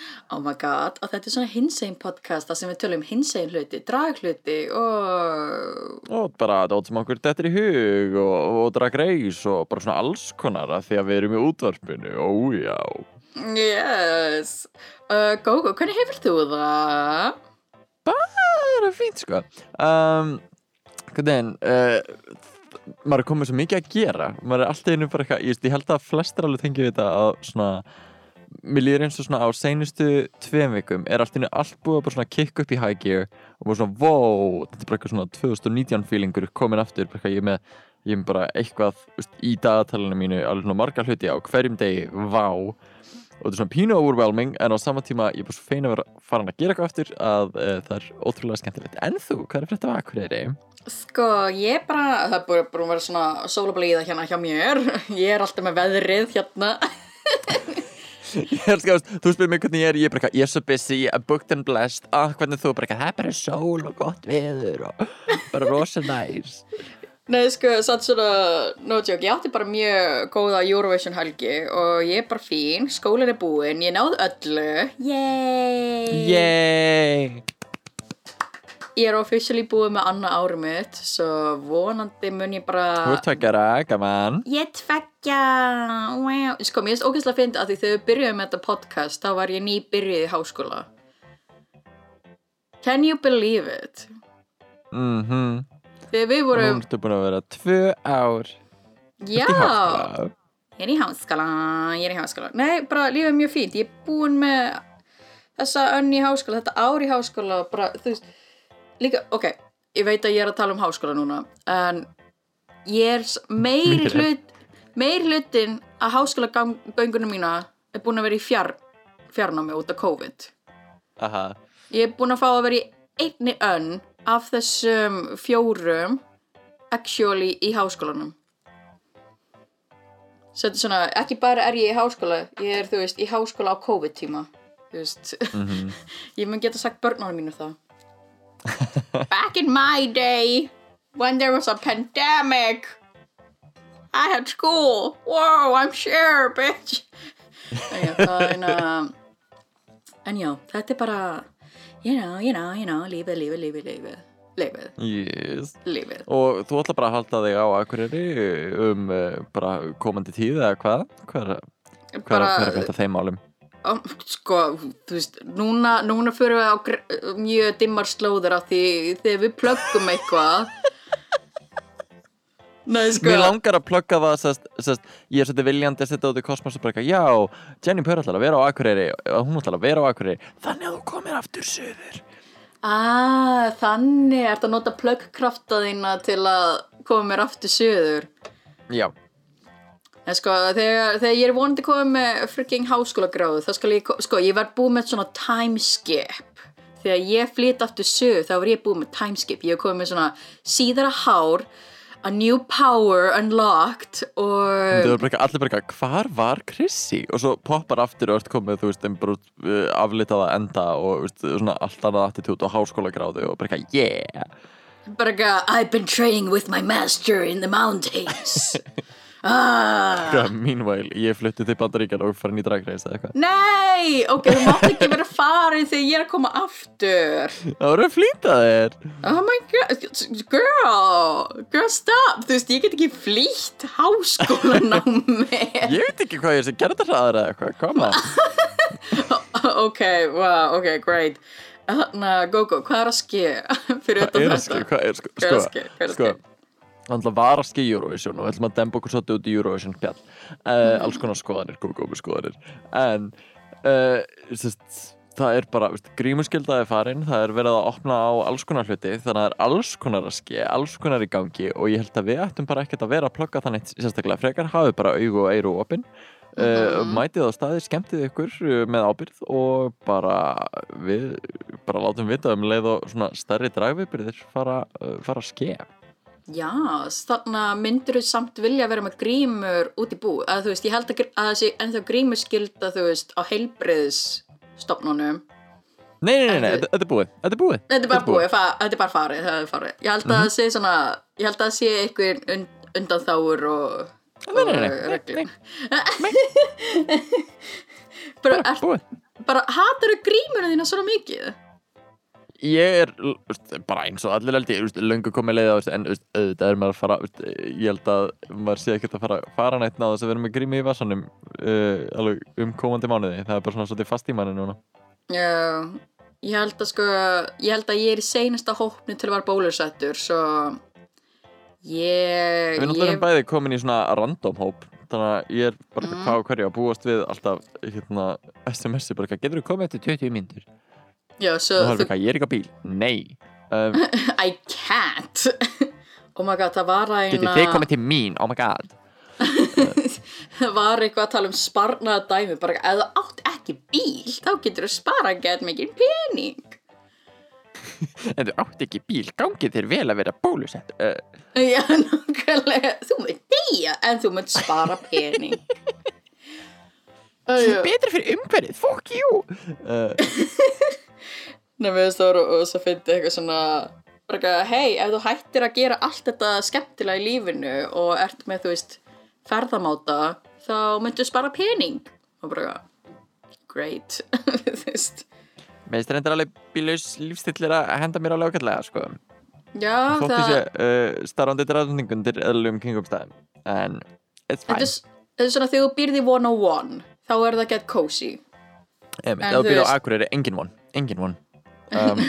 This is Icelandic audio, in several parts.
Oh my god, og þetta er svona hinsegin podcast þar sem við tölum hinsegin hluti, draghluti og... Og bara dót sem okkur dettur í hug og, og drag reis og bara svona alls konar af því að við erum í útvarpinu, ójá Yes. Uh, Gógó, hvernig hefur þú það? Bara fínt sko. Um, Hvernig, uh, maður er komið svo mikið að gera. Maður er alltaf einu bara eitthvað, ég, held að flestir alveg tengi við þetta að svona mér líður eins og svona á seinustu tveim vikum er allt innu allt búið að bara svona kick upp í high gear og bara svona wow, þetta er bara eitthvað svona 2019 feelingur komin aftur, bara eitthvað ég með ég með bara eitthvað veist, í dagatalinu mínu alveg svona marga hluti á hverjum degi vá, og þetta er svona pínu overwhelming en á sama tíma ég er bara svo fein að vera farin að gera eitthvað aftur að uh, það er ótrúlega skemmtilegt en þú, hvað er frétt af Akureyri? Sko, ég bara, það búin að vera svona sólablíða hérna hjá mér. Ég er alltaf með veðrið hérna. Ég elskar, veist, þú spyrir mig hvernig ég er, ég er bara eitthvað, ég er so busy, I'm booked and blessed, ah, hvernig þú, bara eitthvað, það er bara sól og gott veður og bara rosa næs. Nei, sko, satt svona, no joke, ég átti bara mjög góða Eurovision helgi og ég er bara fín, skólinn er búinn, ég náði öllu. Yay! Yay! Ég er officially búið með annað ári mitt, svo vonandi mun ég bara... Þú ert tveggjara, gaman. Ég tveggja, wow. Sko, mér finnst ógæslega að finna að því þegar við byrjuðum með þetta podcast, þá var ég nýbyrjuð í háskóla. Can you believe it? Mhm. Þegar við vorum, Nú ertu búin að vera tvö ár. já, ég er í háskóla, ég er í háskóla. Nei, bara lífið er mjög fínt. Ég er búin með þessa önn í háskóla, þetta ár í háskóla, bara, þú veist, líka, ok, ég veit að ég er að tala um háskóla núna, en ég er meiri hlut, meiri hlutin að háskóla göngunum mína er búin að vera í fjár, fjarnámi út af COVID. Aha. Ég er búin að fá að vera í einni önn af þessum fjórum actually í háskólanum. Svo þetta er svona, ekki bara er ég í háskóla, ég er, þú veist, í háskóla á COVID-tíma. Þú veist, Mhm. ég mun geta sagt börnunum mínu það. Back in my day, when there was a pandemic, I had school. Whoa, I'm sure, bitch. En eina... En já, þetta er bara, you know, you know, you know, lífið, lífið, lífið, lífið, lífið, Yes. lífið. Og þú ætla bara að halda þig á Akureyri um uh, bara komandi tíð eða hvað? Hvað er, þetta þeim málum? Um, sko, þú veist, núna, núna fyrir við á mjög dimmar slóður af því þegar við plöggum eitthvað. Nei, sko. Mér langar að plugga það sest, sest, Ég er svolítið viljandi að setja út í kosmos og bara eitthvað, Já, Jenny Purr ætlar að vera á Akureyri og Hún ætlar að vera á Akureyri. Þannig að þú komir aftur söður Ah, þannig. Er þetta að nota plöggkrafta þína til að koma mér aftur söður Já, En sko, þegar, þegar ég er vonandi komið með freaking háskólagráðu, þá skal ég, ko- sko, ég var búið með svona timeskip. Þegar ég flytt aftur sög, þá var ég búið með timeskip. Ég komið með svona síðara hár, a new power unlocked og... eitthvað, allir bara eitthvað Hvar var Chrissy? Og svo poppar aftur og ert komið, þú veist, þeim bara uh, aflitaða enda og veist, svona allt annað attitút og háskóla gráðu og bara eitthvað, yeah Bara eitthvað, I've been training with my master in the mountains. ah. Eitthvað, Meanwhile, ég flutti til Bandaríkjan og farin í dragreis eða eitthvað Nei, ok, þú mátt ekki vera farin þegar ég er að koma aftur. Það voru að flýta þér Oh my god, girl, girl stop, þú veist, ég get ekki flýtt háskólan á mig. Ég veit ekki hvað ég gerði þetta hraðar eða eitthvað, koma ok, wow, ok, great. Þannig að, Gogo, hvað er að ske fyrir Hvað er að ske, þetta? hvað er sko, Hvað er að sko, ske, hvað er að sko ske? Þannig að var að í Eurovision og við ætlum að demba okkur svolítið út í Eurovision pjall uh, alls konar skoðanir, góð góð skoðanir. En uh, sest, það er bara, veist, grímuskyldaði farin það er verið að opna á alls konar hluti þannig að það er alls konar að ske, alls konar í gangi og ég held að við ættum bara ekkert að vera að plugga þannig sérstaklega frekar, hafi bara augu og eiru opinn uh, Mhm. mætið á staði, skemmtið ykkur með ábyrð og bara við bara látum vita um leið og svona stærri dragviðbyrðir fara, fara að ske Já, þannig að myndur þú samt vilja vera með grímur út í bú að þú veist, ég held að, gr- að þessi ennþá grímur skilda þú veist á heilbriðsstofnunum Nei, nei, nei, nei, þetta er búið. Þetta er búið. Þetta er bara búið, þetta er bara farið, það er farið. Ég held að það sé svona, ég held að það sé einhver und, undanþáur og, Nei, nei, nei, nei, bara, bara hatar þú grímurinn þína svona mikið? Ég er bara eins og allir held ég löngu komið leið á þessu en auðvitað er maður að fara ég held að maður sé ekkert að fara fara nætt náðu þess að vera með grími í vassanum uh, alveg um komandi mánuði. Það er bara svona svolítið fast í manni núna. Já, ég held að sko, ég held að ég er í seinasta hópni til að vera bólusettur, svo ég, Við náttúrulega erum bæði komin í svona random hóp þannig að ég er bara Mm. hvað og hverju að búast við alltaf hérna, SMS-i bara getur þú komið eftir 20 myndur já, svo, það er þú, eitthvað, ég er ekki á bíl, nei. Um, I can't, oh my god, það var að getur þið komið til mín, oh my god. Það var eitthvað að tala um sparnaða dæmi, bara ef þú átt ekki bíl, þá getur þú spara gett mikið pening. ef þú átt ekki bíl, gangið þér vel að vera bólusett uh, Já, nákvæmlega, þú mynd deyja en þú mynd spara pening. Æjá. betra fyrir umhverfið, fuck you. Uh, Nei, við voru og svo fyndi eitthvað svona hei, ef þú hættir að gera allt þetta skemmtilega í lífinu og ert með, þú veist, ferðamáta þá myndu spara pening. Og bara great þú veist, Mér finnst reyndar alveg bílaus lífstillir að henda mér alveg ákveðlega sko. já, Þótt ég það sé uh, starfandi drafningun til eðlum kringumstæðum En it's þetta fine. þetta er svona þegar þú býrði 101 þá er það get cozy. En Ef þú veist- engin von Engin von um,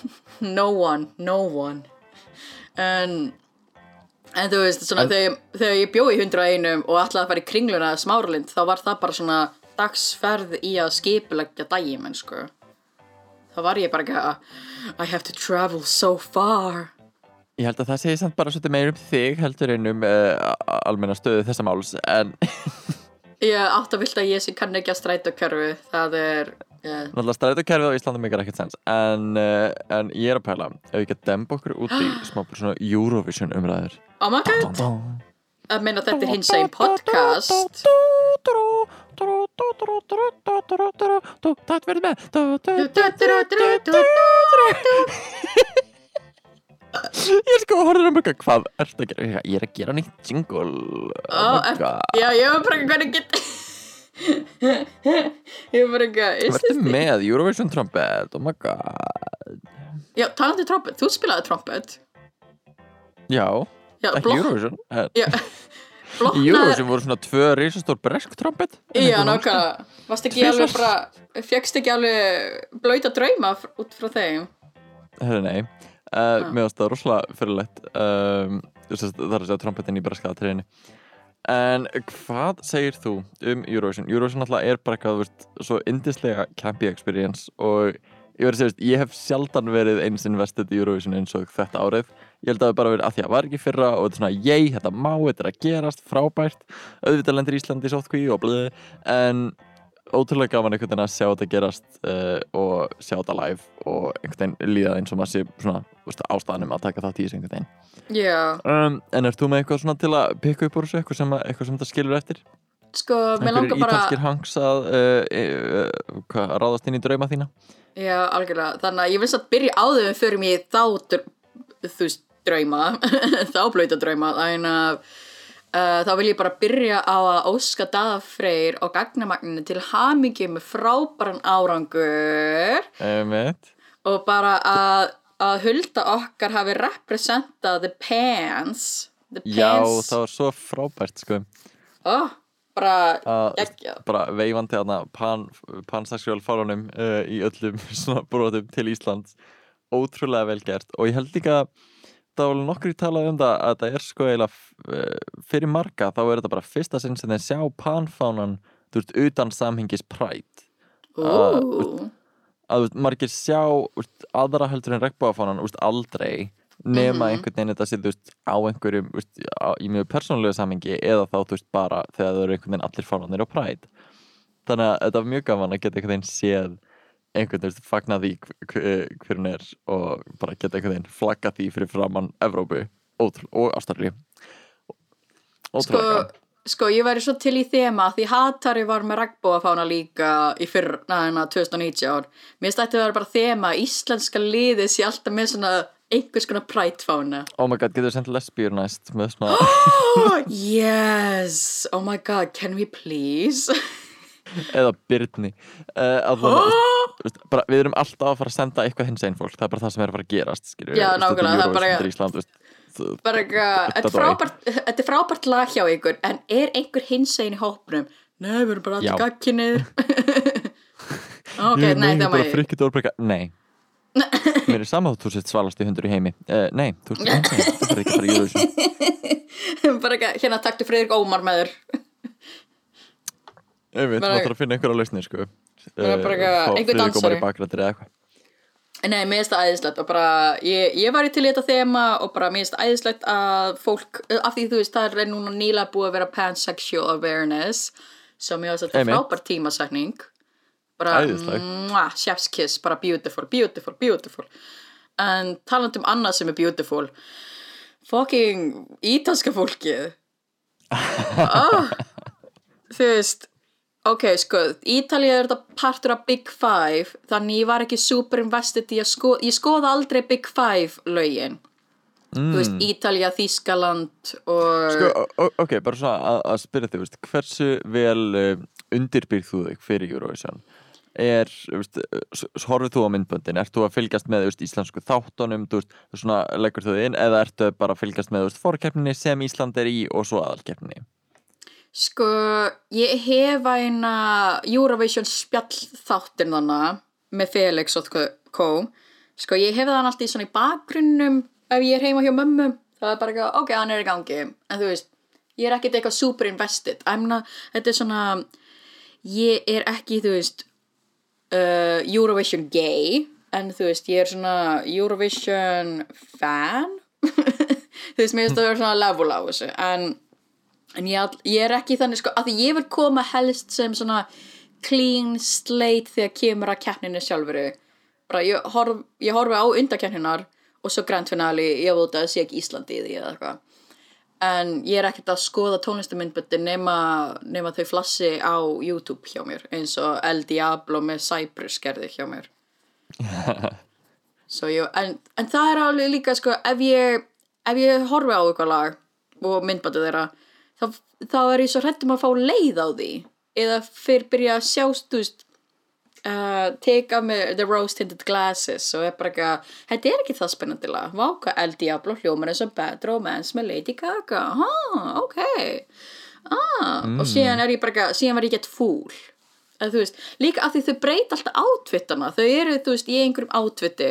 no one, no one. En en þú veist, svona En- þegar, þegar ég bjó í 101 og ætlaði að fara í kringluna smáralind, þá var það bara svona dagsferð í að skipuleggja daginn, menn sko. Þá var ég bara ekki að I have to travel so far. Ég held að það segi samt bara svolítið meir um þig heldur en um uh, almenna stöðu þessa máls En ég átt að vilt að ég sem kann ekki að stræta körfu það er. Náttúrulega strætókerfið á Íslandi mikar ekkert sens en, uh, en ég er að pæla Ef við ekki að demba okkur út í smá svona Eurovision umræður oh my god, að meina þetta er hins einn podcast Það verður með Ég er sko að horfa um eitthvað Hvað ertu að gera? Ég er að gera nýtt jingle Oh er- já, ég var bara ekki hvernig get ég var bara this the- með Eurovision trompet? Oh my god. Já, talandi trompet, þú spilaði trompet. Já, Já, ekki Eurovision Já, bloknaði Eurovision voru svona tvö risastór bresk trompet Já, nákvæmlega. Varst ekki Tvisvar. alveg bara Fjöxst ekki alveg blöyta drauma fr- út frá þeim? Herri nei. Uh, Mér varst það rosalega fyrirlegt um, að Það er að segja trompetin í breska triðinni En hvað segir þú um Eurovision? Eurovision alltaf er bara eitthvað veist, svo indislega campy experience og ég verið að segja, ég hef sjaldan verið eins invested í Eurovision eins og þetta árið ég held að það bara verið að því að var ekki fyrra og þetta er svona, yey, þetta má, þetta er að gerast frábært, auðvitað lendir Íslandi sótkví og blöð, en ótrúlega gaman einhvern veginn að sjá þetta gerast uh, og sjá þetta live og einhvern veginn líða eins og maður sé svona, veist, ástæðanum að taka í þessu einhvern veginn Já, um, En ert þú með eitthvað svona til að pikka upp úr þessu, eitthvað sem, eitthvað sem það skilur eftir? sko, mér langar bara ítalskir hangs að uh, uh, ráðast inn í drauma þína? Já, algjörlega Þannig að ég vil satt byrja á þau fyrir mér þá þú veist, drauma þá blöyta drauma þannig að uh, þá vil ég bara byrja á að óska Daða Freyr og gagnamagninu til hamingju með frábæran árangur. Emmett og bara að, að hulda okkar hafi representað the pants. The Já, pants. það var svo frábært sko. Oh, bara að geggjað bara veifandi þarna pan, pansexual fárunum uh, í öllum brotum til Íslands. Ótrúlega vel gert. Og ég held líka það var alveg nokkri talað um það að það er sko eiginlega uh, fyrir marga þá er þetta bara fyrsta sinn sem þeir sjá panfánan þú veist, utan samhengis præt Ú, að þú veist, margir sjá úst, aðra heldur en regnbóðafánan úst, aldrei nema Mhm. einhvern veginn þetta sé, þú veist, á einhverjum, þú veist, á, í mjög persónulegu samengi eða þá, þú veist, bara þegar það eru einhvern veginn allir fáránir á Pride. Þannig að þetta var mjög gaman að geta einhvern veginn séð einhvern veginn fagna því hv- hver hún er og bara geta einhvern veginn flagga því fyrir framann Evrópu. Og Ástralíu. Sko, sko, ég væri svo til í þema því Hatari var með regnbóafána líka í fyrr, næðina 2019 Mér stætti að vera bara þema íslenska liðið sé alltaf með svona einhvers konar prætfána oh my god, getur þú sendt lesbíur næst með svona oh, Yes, oh my god, can we please eða Byrni uh, veist, bara, við erum alltaf að fara að senda eitthvað hins einn fólk, það er bara það sem er að fara að gerast skilur, Já, nákvæmlega, það er bara- Ísland, bara eitthvað, þetta er frábært er lag hjá ykkur en er einhver hinsegin í hópnum? Nei, við erum bara allir gagkinnið ok, Ég- nei, það má ég nei. Mér er sama þú sett svalasti hundur í heimi. Uh, nei, þú nei, þú fyrir ekki að fara í Eurovision. Bara eitthvað, hérna taktu Friðrik Ómar með þér ég veit, maður þarf að finna einhverja lausnir sko. Bara- bara eitthvað- fá einhver dansari. nei, mér finnst það æðislegt og bara, ég, ég var í til þetta þema og bara mér finnst æðislegt að fólk af því þú veist, það er núna nýlega búið að vera pansexual awareness sem ég finnst þetta Einmitt. frábært tímasetning. Bara, chef's kiss, bara beautiful, beautiful, beautiful. En talandi um annað sem er beautiful. Fucking ítalska fólkið. Oh, þú veist ok, sko, Ítalía er þetta partur af Big Five þannig ég var ekki super invested í að skoða ég skoða aldrei Big Five lögin. Þú veist, Ítalía, Þískaland og sko, ok, bara svona að, að spyrja þig veist, hversu vel uh, undirbyrð þú þig fyrir Eurovision? Er, veist, horfið þú á myndböndin, ert þú að fylgjast með veist, íslensku þáttunum, þú veist, svona leggur þú þig inn, eða ertu bara að fylgjast með þú veist, fórkeppninni sem Ísland er í og svo aðalkeppninni Sko, ég hef eina Eurovision spjall þáttin þannig með Felix og Kó. Sko, ég hef þann alltaf í svona í bakgrunnum ef ég er heima hjá mömmu. Það er bara eitthvað, ok, hann er í gangi. En þú veist, ég er ekkert eitthvað super invested. Not, þetta er svona, ég er ekki, þú veist, uh, Eurovision gay. En þú veist, ég er svona Eurovision fan. þú veist, mér finnst það að vera svona level á þessu. En en ég, ég er ekki þannig sko að ég vil koma helst sem svona clean slate þegar kemur að keppninu sjálfuru bara ég, horf, ég horfi á undakeppninar og svo grand finale ég veit að sé ekki Íslandi í því eða eitthvað. En ég er ekkert að skoða tónlistamindböndi nema, nema þau flassi á YouTube hjá mér eins og El Diablo með Cypress gerði hjá mér. Ég, en, en það er alveg líka sko ef ég, ef ég horfi á eitthvað lag og myndbættu þeirra þá, þá er ég svo hrættum að fá leið á því. Eða fyrir byrja að sjást uh, af mig the rose tinted glasses og er bara eitthvað, þetta er ekki það spennandi lag Váka El Diablo hljómar eins og Bad Romance með Lady Gaga. Ah, ok. Ah, og síðan er ég bara eitthvað, síðan var ég gett fúl. Þú veist, líka af því þau breyta alltaf átvittana, þau eru þú veist í einhverjum átvitti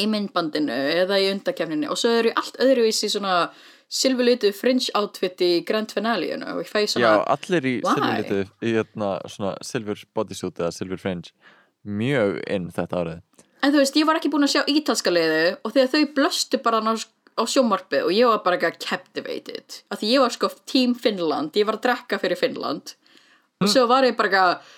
í myndbandinu eða í undakefninu og svo eru allt öðruvísi svona silfurlitu fringe outfit í grand finale-inu og ég fæ Já, svona allir í Why? silfurlitu í hérna svona silfur bodysuit eða silfur fringe. Mjög inn þetta árið. En þú veist, ég var ekki búin að sjá ítalska liðu og þegar þau blöstu bara á, á sjómarpið og ég var bara eitthvað captivated. Af því ég var sko team Finland ég var að drekka fyrir Finland og svo var ég bara eitthvað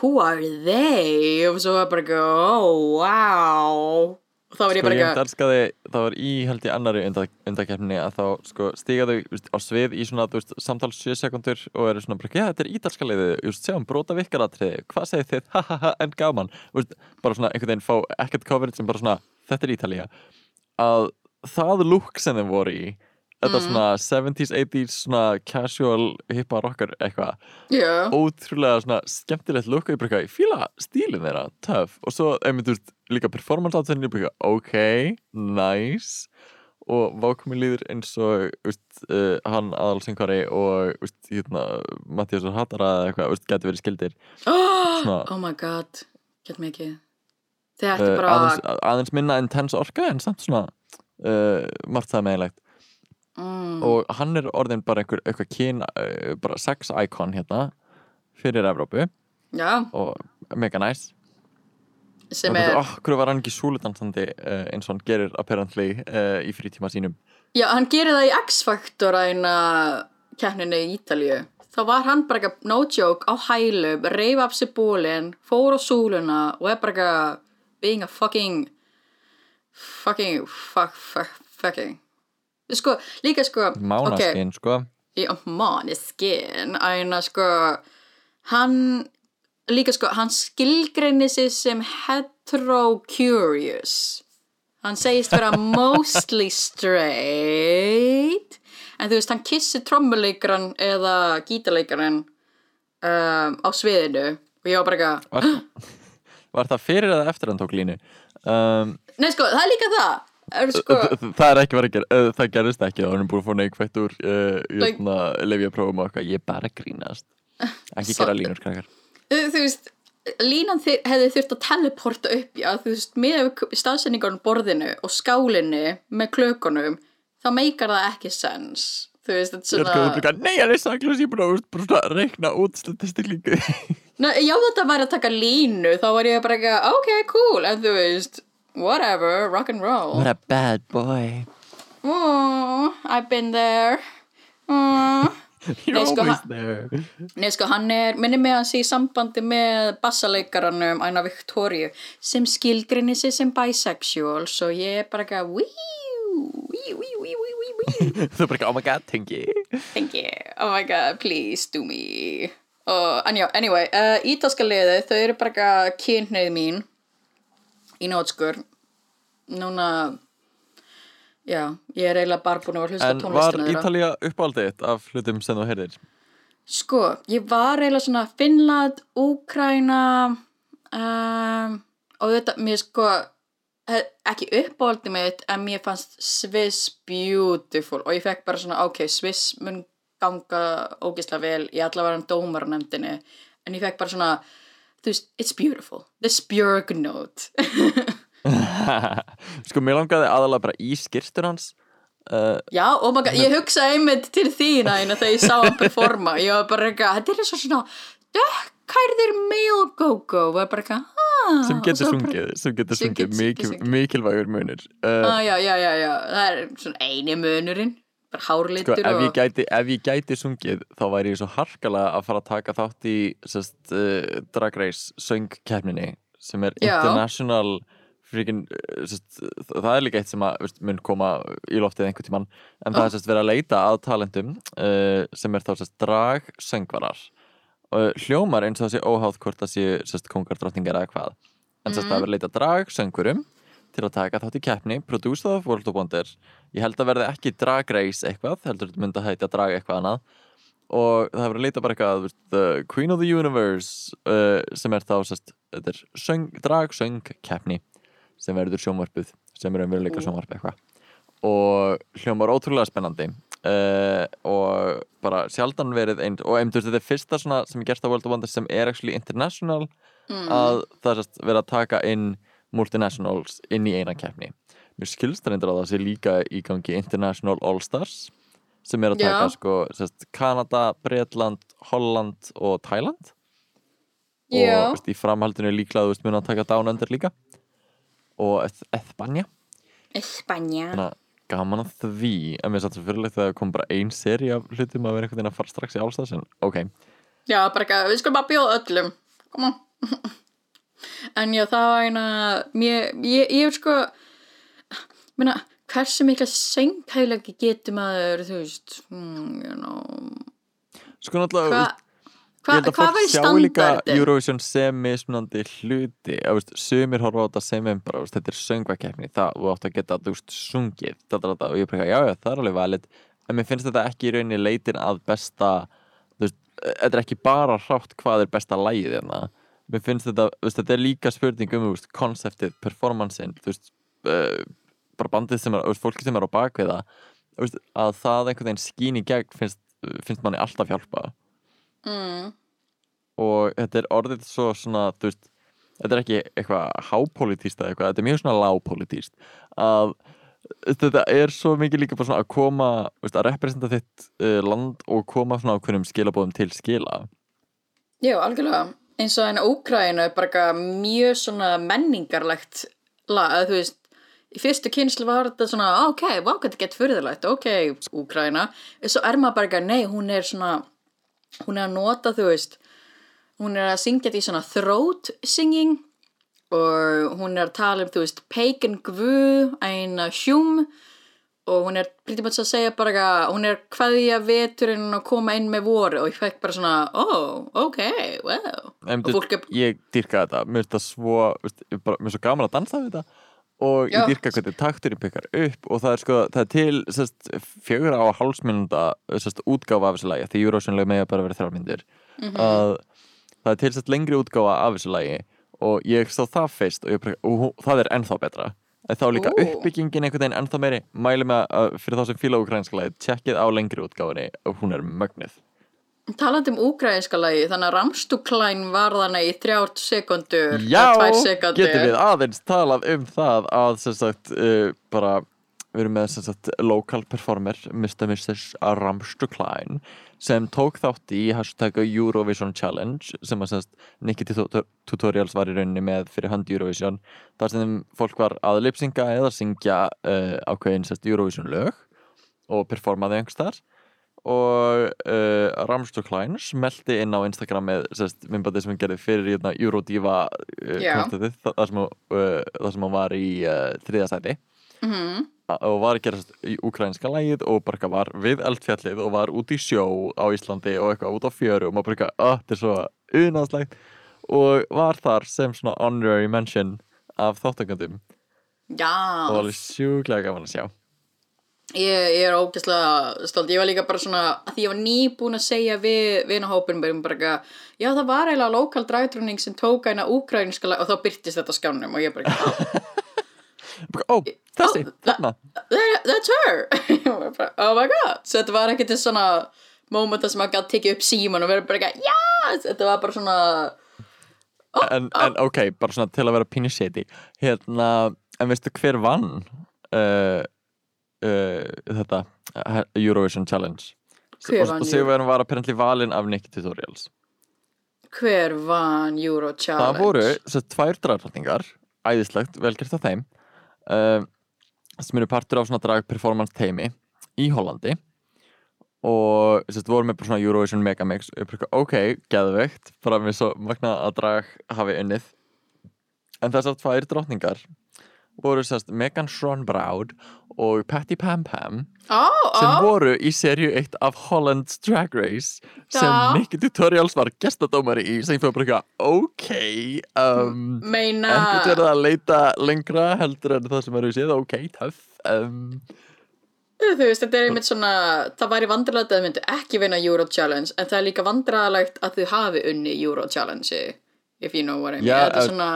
who are they? Og svo var bara eitthvað oh wow og þá var ég Sko bara ég eitthvað elskaði, það var í held ég annari undakeppni að þá sko veist, á svið í svona veist, samtals 7 sekundur og eru svona bara, já þetta er ítalska liðið, just, sjáum brota vikkaratriði, hvað segir þið, ha ha ha en gaman, veist, bara svona einhvern veginn fá ekkert coverage sem bara svona, þetta er Ítalía. Að það look sem þeim voru í þetta Mm. svona 70s, 80s svona casual hippa rocker eitthvað. Já, ótrúlega svona skemmtilegt og ég eitthvað, ég fíla stílinn þeirra, töff. Og svo, einmitt, veist, líka performance átvenni ég eitthvað, ok, nice. Og vákumi líður eins og veist, uh, hann aðalsengari og veist, hérna, Mattias og Hattara eða eitthvað, geti verið skildir. Svona- oh my god get mikið þetta uh, er bara aðeins, aðeins minna intense orka en samt svona uh, margt það meðilegt mm, og hann er orðin bara einhver, eitthvað kyn uh, bara sex icon hérna fyrir Evrópu já, og mega nice sem er, Okkur var hann ekki súludansandi uh, eins og hann gerir apparently uh, í frítíma sínum já, hann gerir það í X-Factor að eina keppninu í Ítalíu. Þá var hann bara ekki, no joke, á hælum, reyf af sér bólinn, fór á súluna og er bara ekki being a fucking, fucking, fuck, fuck, fucking. Sko, líka sko, Mánaskinn, sko. Í Måneskin æna sko hann líka sko, hann skilgreinir sig sem hetero-curious. Hann segist vera mostly straight en þú veist, hann kissir trommuleikaran eða gítarleikaran um, á sviðinu. Og ég var bara eitthvað Var, var það fyrir eða eftir hann tók línu? Um, nei sko, það er líka það sko, það er ekki verið að gera, það gerist ekki. Þá er búin að fá neikvætt úr like, lefja prófum og eitthvað, ég er bara að grínast. Ekki gera línur krakkar. Þú veist línan hefði þurft að teleporta upp já, þú veist, með staðsendingarn borðinu og skálinni með klökunum þá meikar það ekki sens. Þú veist, þetta ég er að svona blika, nei hann er saklaus ég er búin að bara svona reikna út statistiklingu. Já, þetta væri að taka línu þá var ég bara ekki, ok, cool en þú veist, whatever, rock and roll. What a bad boy. Oh, I've been there. Oh. you're Nei, sko, always hann- there. Nei, sko, hann er, minni mig hans í sambandi með bassaleikaranum Æna Victoria sem skilgrinni sig sem bisexual svo ég er bara ekki wíu þú er bara ekki, oh my god, tengi Thank you, oh my god, please do me. Og, en já, anyway uh, ítalska liði, þau eru bara ekki kynhneið mín í nótskur núna já, ég er eiginlega bara búin að hlusta á en var tónlistina þeirra. Ítalía uppáldið þitt af hlutum sem þú heyrðir? Sko, ég var eiginlega svona Finnland, Úkraina um, og þetta, mér sko ekki uppáhaldi mitt en mér fannst Swiss beautiful. Og ég fekk bara svona, ok, Swiss mun ganga ógeðslega vel í allavega dómarnefndinni en ég fekk bara svona, veist, it's beautiful. The Spjörg note. Sko, mér langaði aðalega bara í skirstur hans uh, Já, oh my god, ég hugsaði einmitt til þín aðeina þegar ég sá hann performa. Ég var bara eitthvað, þetta er svo svona dökkhærðir male go-go. Og ég bara eitthvað, ah sem og getur sungið sem getur sungið, mikilvægur munur. Uh, ah, já, já, já, já, það er svona eini munurinn bara sko, hárlitur ef, ég gæti, ef ég gæti sungið þá væri ég svo harkalega að fara að taka þátt í sest, uh, Drag Race söngkeppninni sem er Já. international freaking, uh, sest, það er líka eitt sem að veist, mun koma í loftið einhvern tímann en það er sest, verið að leita að talentum uh, sem er þá drag söngvarar. Og hljómar eins og sé óháð hvort það sé sest, kongar, drottningar eða hvað. En sest, það er verið að leita drag söngurum til að taka þátt í keppni, Produce of World of Wonder ég held að verði ekki Drag Race eitthvað heldur þetta myndi að heita Drag eitthvað annað. Og það verður að leita bara eitthvað The Queen of the Universe uh, sem er þá sest, þetta er söng, drag söng keppni sem verður sjónvarpuð sem er umveruleika sjónvarp eitthvað. Og hljómar ótrúlega spennandi uh, og bara sjaldan verið einn og veist, þetta er fyrsta svona sem er gert á World of Wonder sem er actually international að það sest, verið að taka inn multinationals inn í eina keppni. Mér skilst reyndir að það sé líka í gangi International All-Stars sem er að taka sko sest, Kanada, Bretland, Holland og Thailand. Já, og veist, í framhaldinu líklega þú veist mun að taka Down Under líka. Og þannig að gaman að því en mér satt svo fyrirlegt að það kom bara ein seri af hlutum að vera einhvern veginn að fara strax í All-Stars en ok, já, bara ekki, við skulum bara bjóða öllum. Come on en já, það var eina mér, ég, ég er sko meina, hversu mikla senghæflegi getur maður, þú veist hmm, you know sko náttúrulega Hva, Ég held að fólk sjái líka? Eurovision sem mismunandi hluti sumir horfa á þetta sem um bara, þetta er söngvakeppni, það, þú átt að geta þú veist, sungið, þetta, þetta, og ég bara, já, já, það er alveg valid, en mér finnst þetta ekki í rauninni leitin að besta þú veist, þetta er ekki bara hrátt hvað er besta lægið hérna, mér finnst þetta veist, þetta er líka spurning um, konseptið performancein, þú veist uh, bara bandið sem er, fólki sem er á bakvið það, þú veist, að það einhvern veginn skín í gegn finnst, finnst manni alltaf hjálpa. Mm, og þetta er orðið svo svona þú veist, þetta er ekki eitthvað hápolítíst eða eitthvað, þetta er mjög svona lápolítíst að þetta er svo mikið líka bara svona að koma veist, að representa þitt uh, land og koma svona á hverjum skilabóðum til skila. Já, algjörlega eins og enn Úkraina er bara mjög svona menningarlegt lag, að þú veist í fyrstu kynslu var þetta svona ok, vá, þetta gett fyrðilegt, ok, Úkraina en svo er maður bara nei, hún er svona hún er að nota, þú veist hún er að syngja þetta í svona throat singing og hún er að tala um, þú veist, pagan gvu, eina hjúm og hún er pretty much að segja bara eitthvað, hún er hvaðja veturinn að koma inn með voru og ég fekk bara svona, oh, ok, wow og fólk ég dýrka þetta, mér finnst það svo ég mér er svo gaman að dansa við þetta. Og ég Já. dýrka hvernig takturinn pekar upp og það er sko, það er til sest, fjögur á hálsmynda útgáfa af þessu lagi, því Eurovision-leg með að bara vera þrjármyndir Mhm. að það er til sest, lengri útgáfa af þessu lagi og ég sá það fyrst og, ég, bara- og það er ennþá betra. en þá líka Ú. uppbyggingin einhvern veginn ennþá meiri mæli með að fyrir þá sem fíla úkrænska lagi tjekkið á lengri útgáfinni og hún er mögnuð talandi um úkrainska lagi þannig að Ramstuklæn var þannig í þrjárt sekundur Já, sekundur getum við aðeins talað um það að sem sagt uh, bara við erum með sem sagt local performer Mr. Mrs. Ramstuklæn sem tók þátt í hashtag Eurovision Challenge sem að sem sagt Nikki Tuto- Tutorials var í rauninni með fyrir hand Eurovision þar sem fólk var að lipsinga eða syngja uh, ákveðin sem sagt Eurovision lög og performaði einhvers þar og uh, Ramstuklæn smelti inn á Instagram með sérst, myndbandi sem hann gerði fyrir hérna, Eurodiva uh, konstantið, þa- þar sem, hann var í uh, þriða sæti. Mhm. A- og var að gera sérst, í ukrainska lægið og bara eitthvað var við eldfjallið og var út í sjó á Íslandi og eitthvað út á fjöru og maður bara eitthvað, "Ah, þetta er svo unaðslegt. Og var þar sem svona honorary mention af þáttakandum og Já, alveg sjúklega gaman að sjá. Ég, ég er ógeðslega stolt. Ég var líka bara svona, að því ég var nýbúin að segja við vinahópin bara, eitthvað, já það var eiginlega lokal dragdrunning sem tók eina úkrainska lag og þá byrtist þetta skjánum og ég bara, Bara, Ó, þessi, þarna that, that's her. Oh my god. Svo þetta var ekki til svona momenta sem maður gæti tekið upp síman og verið bara eitthvað, já þetta var bara svona en, en ok, bara svona til að vera pínu shady. Hérna, en veistu hver vann uh, uh, þetta Eurovision Challenge? Hver og, Sigurverðin var apparently valinn af Nicky Tutorials. Hver vann Euro Challenge það voru svo tvær dragdrottningar æðislegt, velgert af þeim uh, sem eru partur af svona drag performance teimi í Hollandi. Og sérst, voru með svona Eurovision Megamix ok, geðveikt bara með svo magna að drag hafi unnið. En þessar tvær drottningar voru sérst Megan Brown og Patty Pam Pam ó, sem voru í serju 1 af Holland's Drag Race sem Já. Nicky Tutorials var gestadómari í sem fyrir bara eitthvað, ok um, meina ekkert verið að leita lengra heldur en það sem eru séð, ok, töff um, þú veist, þetta er einmitt svona það væri vandræðilegt að þau myndu ekki vinna Euro Challenge en það er líka vandræðilegt að þau hafi unni Euro Challenge if you know what I mean Já, þetta er svona,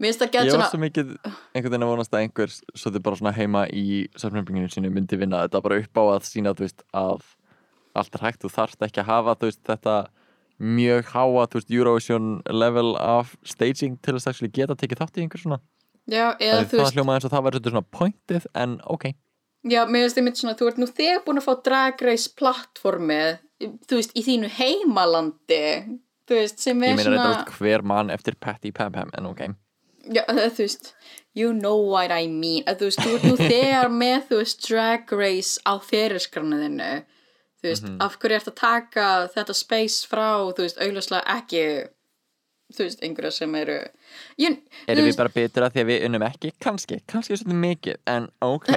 mér finnst það ég gett var svona svo mikið einhvern veginn að vonast að einhver svo þið bara svona heima í samfélaginginu sínu myndi vinna þetta bara upp á að sína þú veist, að allt er hægt, þú þarft ekki að hafa þú veist, þetta mjög háa þú veist, Eurovision level of staging til þess að geta tekið þátt í einhver svona. Já, eða það þú veist, hljómaði eins og það svolítið svona pointið en ok, já, mér finnst einmitt svona þú ert nú þegar búin að fá Drag Race plattformið, þú veist, í þínu heimalandi þú veist, sem ég er meina svona þetta veist hver mann eftir Patty Pam Pam en ok, Já, þú veist, you know what I mean. Að þú veist, þú ert nú þegar með þú veist, drag race á fyrirskranaðinu þú veist, Mhm. af hverju ert að taka þetta space frá, þú veist, augljóslega ekki þú veist, einhverja sem eru erum við veist, bara betur að því að við unnum ekki? Kannski, kannski svolítið mikið en ok,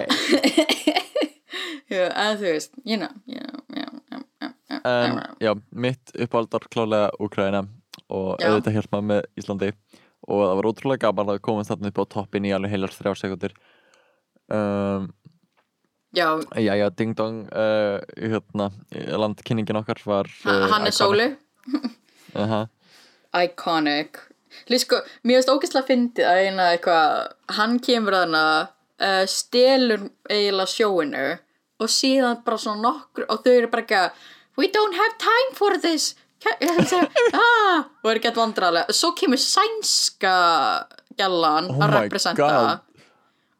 já, að þú veist, you know, you know, já, já, já, já, en já, mitt uppáldar klálega Úkraina og auðvitað hjálpað með Íslandi og það var ótrúlega gaman að komast þarna upp á toppin í alveg heilar þrjá sekundur um, já, já, já, ding dong uh, hérna, landkynningin okkar var uh, hann er iconic. sólu Aha. iconic. Lýst sko, mér finnst ógeðslega fyndið að eina eitthvað, hann kemur að hana uh, stelur eiginlega sjóinu og síðan bara svona nokkur og þau eru bara eitthvað we don't have time for this ah, og eru gett vandrarlega svo kemur sænska gælan Oh að representa.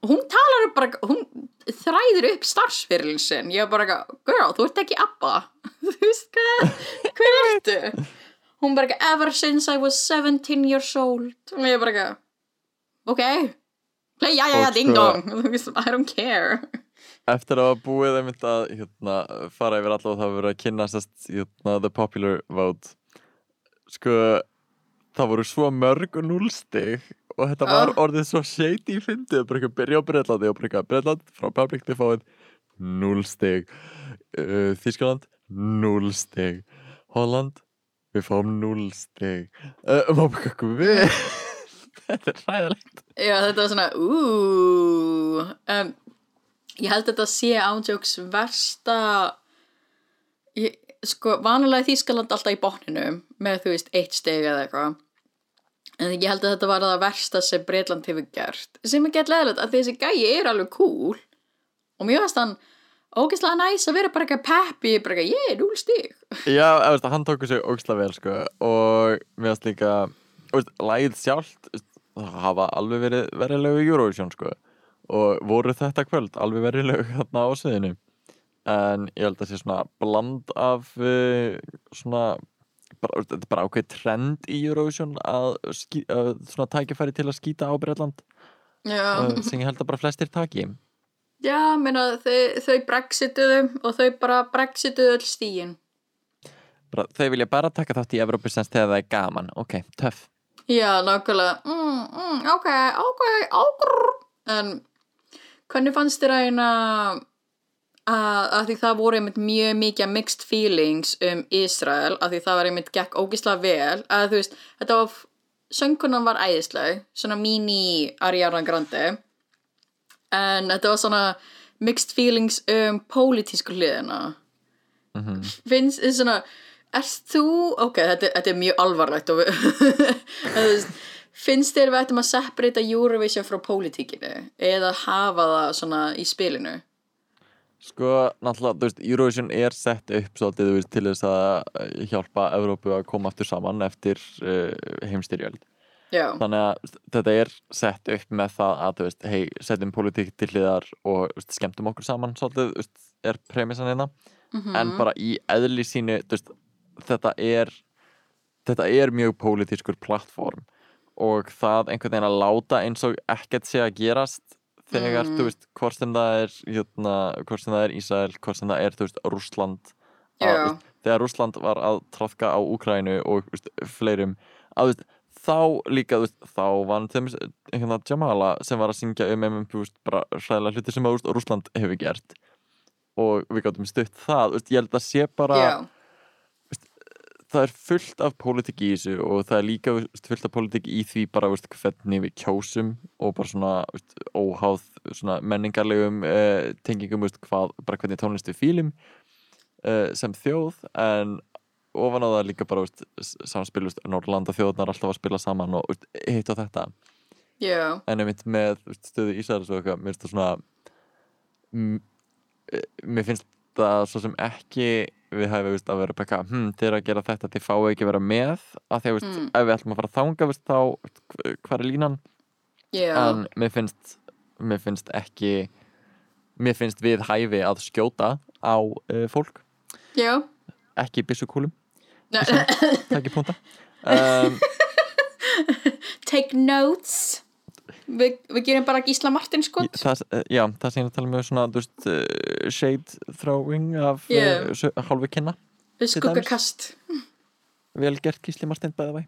Og hún talar bara hún þræðir upp starfsfyrirlin ég er bara eitthvað, girl, þú ert ekki abba. Þú veist hvað, hver ertu? Hún bara ekki ever since I was 17 years old. Og ég bara ekki ok. Play Og ding dong. I don't care Eftir að hafa búið einmitt að hérna, fara yfir alla og það hafa verið að kynna sest, hérna, the popular vote. Sko það voru svo mörg og núlstig og þetta var Ah. orðið svo shady í fyndið, bara ekki að byrja á Breitlandi og bara ekki að Breitland frá public þið fáið núlstig. Uh, Þískaland núlstig. Holland við fáum núlstig. Uh, maður bara hvað þetta er ræðilegt Já, þetta var svona, úúúú, um, ég held að þetta sé ándjóks versta, ég, sko, vanalega er Þýskaland alltaf í botninum með, þú veist, eitt steg eða eitthvað. En ég held að þetta var það versta sem Breitland hefur gert, sem er gett leðilegt að þessi gæi er alveg cool og mér varst hann ógeðslega næs að vera bara eitthvað peppi, bara eitthvað, ég er núl stig. Já, veist, hann tóku sig ógislega vel sko, og mér finnst líka veist, lagið sjálft veist, það hafa alveg verið verilegu Eurovision sko. Og voru þetta kvöld alveg verilegu þarna á sviðinu? En ég held að sé svona bland af uh, svona þetta er bara ákveð trend í Eurovision að, að svona tækifæri til að skýta á Breitland uh, sem ég held að bara flestir taki. Já, meina þau, þau brexituðu og þau bara brexituðu öll stígin. bara, þau vilja bara taka þátt í Evropasens þegar það er gaman. Ok, töff. Já, nákvæmlega. Mm, mm, Ok, ok, ágrr En hvernig fannst þér að eina að, að því það voru einmitt mjög mikið mixed feelings um Ísrael að því það var einmitt gekk ógislega vel að þú veist, þetta var söngunan var æðisleg, svona mini Ariana Grande en þetta var svona mixed feelings um pólitísku hliðina. Mm finnst þið svona erst þú, ok, þetta, þetta er mjög alvarlegt og þú veist, finnst þér við ættum að separata Eurovision frá pólitíkinu eða hafa það svona í spilinu Sko, náttúrulega, þú veist, Eurovision er sett upp svolítið, þú veist, til þess að eh, hjálpa Evrópu að koma aftur saman eftir uh, heimstyrjöld. já, Þannig að þetta er sett upp með það að, þú veist, hei, setjum pólitík til hliðar og veist, skemmtum okkur saman svolítið, þú veist, er premissan hérna. Mhm. En bara í eðli sínu, þú veist, þetta er, þetta er mjög pólitískur plattform og það einhvern veginn að láta eins og ekkert sé að gerast þegar, Mm. þú veist, hvort sem það er hérna, hvort sem það er Ísrael, hvort sem það er, þú veist, veist, þegar Rússland var að trafka á Úkrænu og þú veist, fleirum að, veist, þá líka, þú veist, þá vann þeim hérna Jamala sem var að syngja um einhverjum, þú veist, bara hræðilega hluti sem að, þú veist, Rússland hefur gert. Og við gáttum stutt það, þú veist, ég held að sé bara já, það er fullt af pólitík í þessu og það er líka fullt af pólitík í því bara veist, hvernig við kjósum og bara svona veist, óháð svona menningarlegum uh, tengingum veist, hvað, bara hvernig tónlist við fílum uh, sem þjóð. En ofan á það líka bara samspil Norrlanda þjóðnar alltaf að spila saman og hitt á þetta. Já. En einmitt með stöðu Ísæðars og eitthvað mér finnst það svona m- eh, mér finnst það svo sem ekki við hefum að vera bara hm, þeir að gera þetta, þeir fáu ekki að vera með. Að að veist, Mm. ef við ætlum að fara að þanga veist, þá, hvað er línan? Já, en mér finnst mér finnst ekki mér finnst við hæfi að skjóta á uh, fólk, já. Ekki byssukúlum. Nei, það ekki púnta um, take notes Vi, við gerum bara Gísla Martin skott það, eh, já, það sem ég tala með svona, þú veist, uh, shade throwing af Yeah. yeah. hálfu kynna skuggakast vel gert Gísli Martin bæða væ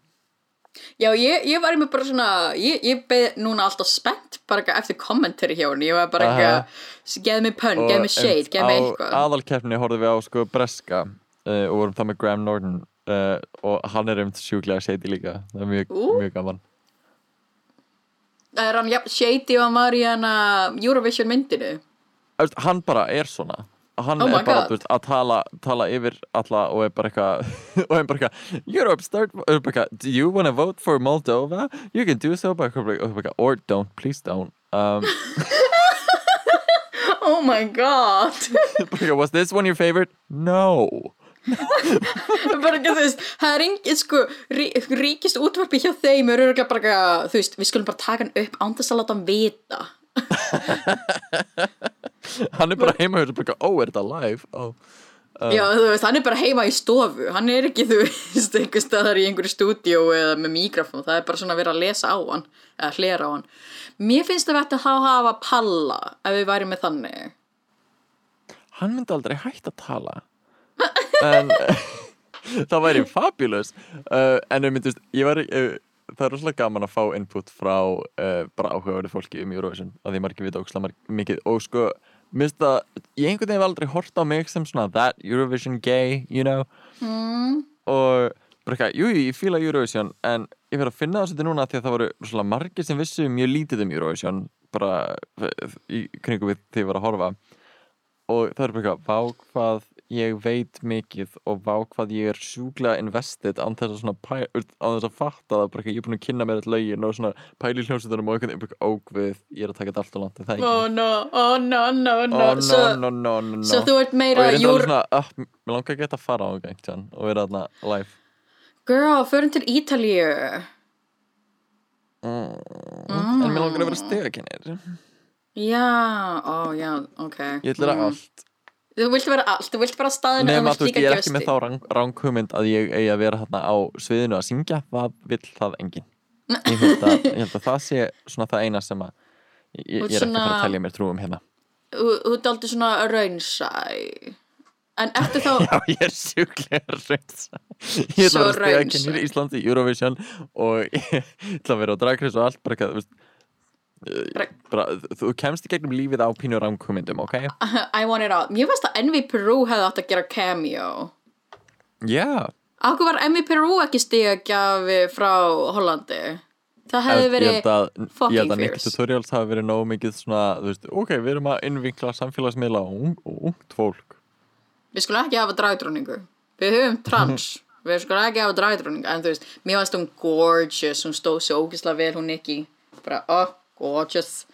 Já, ég, ég var með bara svona, ég, ég beð núna alltaf spennt bara eftir kommentari hjá henni, ég var bara eitthvað, geð mér pönn, geð mér shade, geð mér eitthvað. á aðalkeppni horfðum við á sko Breska uh, og vorum það með Graham Norton uh, og hann er um sjúklega shady líka. Það er mjög, mjög gaman Er hann shady og hann var í hana Eurovision myndinu? Hann bara er svona. Hann Oh er bara veist, að tala, tala yfir alla og er bara eitthvað og er bara eitthvað Europe start eitthvað do you wanna vote for Moldova? You can do so eitthvað, or don't please don't. Um, Oh my god. was this one your favorite? No bara ekki, þú veist, það er engin, sko, rí, ríkist útvarpi hjá þeim er örgulega bara eitthvað, þú veist, við skulum bara taka hann upp án þess að láta hann vita. hann er bara heima og bara eitthvað, oh er þetta live? Oh. Já, þú veist, hann er bara heima í stofu. Hann er ekki, þú veist, einhver staðar í einhverju stúdíó eða með mikrofón það er bara svona að vera að lesa á hann eða hlera á hann. Mér finnst það vett að þá hafa palla ef við væri með þannig. Hann myndi aldrei hægt að tala En það væri fabulous. Uh, En um myndist, ég var uh, Það er rosalega gaman að fá input frá uh, bara áhugaverið fólki um Eurovision að því margir vita ókslega mikið. Og sko, minnst það, ég einhvern veginn hef aldrei hort á mig sem svona that Eurovision gay, you know? Mm. og bara eitthvað, jú, ég fíla Eurovision. En ég verið að finna það svolítið núna því að það voru rosalega margir sem vissu mjög lítið um Eurovision bara í kringum við því að vera að horfa. Og það er bara eitthvað, vá hvað ég veit mikið og vá hvað ég er sjúklega invested án þess að svona pæ, án þess að fatta það bara eitthvað, ég er búin að kynna mér þetta lögin og svona pæli hljómsveitunum og einhvern veginn ógvið, ég er að taka þetta allt og langt, það Oh ekki? no, oh no, no, no Oh, no, Svo, no, no, no, no. svo þú ert og meira ég er júr... svona, uh, mér langar ekki að fara á einhvern og vera þarna live Girl, förum til Ítalíu mm. en mér langar að vera stegakennir Já, ó, já, ok ég ætla að Mm. allt Þú vilt vera allt, þú vilt bara staðinu Nefn að þú veist, ég er ekki með þá rang, ranghugmynd að ég eigi að vera hérna á sviðinu að syngja, það vill það enginn. Ég held að, ég held að það sé svona það eina sem að ég, ég er ekki að fara að telja mér trúum hérna. Þú ert aldrei svona raunsæ En eftir þá Já, ég er sjúklega reynd. Ég ætla að vera raunsæ. stegakennir í Íslandi Eurovision og ég ætla að vera á dragreis og allt bara þú veist, Bara- þú kemst í gegnum lífið á pínu ranghugmyndum, ok? I want it all. Mér finnst að Envy Peru hefði átt að gera cameo. Já, Akkur var Envy Peru ekki stigagjafi frá Hollandi? Það hefði verið held að, ég fucking held að Nick fierce. Tutorials hafi verið nóg mikið svona, þú veist, ok, við erum að innvinkla samfélagsmiðla og ung, og ungt fólk. Við skulum ekki hafa dragdróningu Við höfum trans. Við skulum ekki hafa dragdróningu En þú veist, mér finnst hún gorgeous. Hún stóð svo ógislega vel hún ekki Bara, oh, gorgeous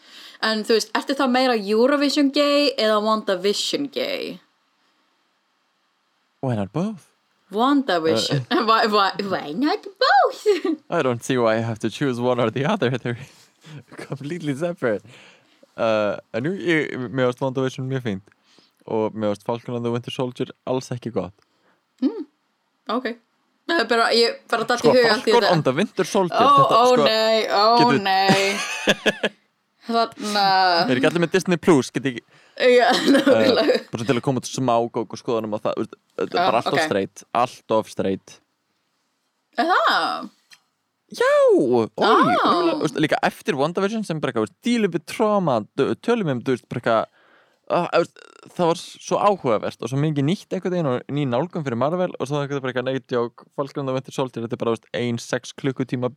En þú veist, ertu þá meira Eurovision gay Eða WandaVision gay Why not both? WandaVision why, why, why not both? I don't see why I have to choose one or the other. They're completely separate. Uh, en ég, mér varst WandaVision mjög fínt og mér varst Falcon and the Winter Soldier alls ekki gott. ok Það er bara, ég bara Sko, Falcon and the Winter Soldier, Ó, þetta, ó sko, nei, ó getur- nei Þarna er ekki allir með Disney Plus, get ekki, Já, uh, nákvæmlega bara til að koma til smá og skoðanum og það, þetta er bara allt of straight, allt of straight. Er það? Já, oi, Ah. líka eftir WandaVision sem bara eitthvað, dílum við tróma, tölum um, þú veist, bara eitthvað, það var svo áhugavert og svo mikið nýtt einhvern veginn og ný nálgum fyrir Marvel og svo það er bara eitthvað Falcon and the Winter Soldier, þetta er bara veist, ein sex klukkutíma,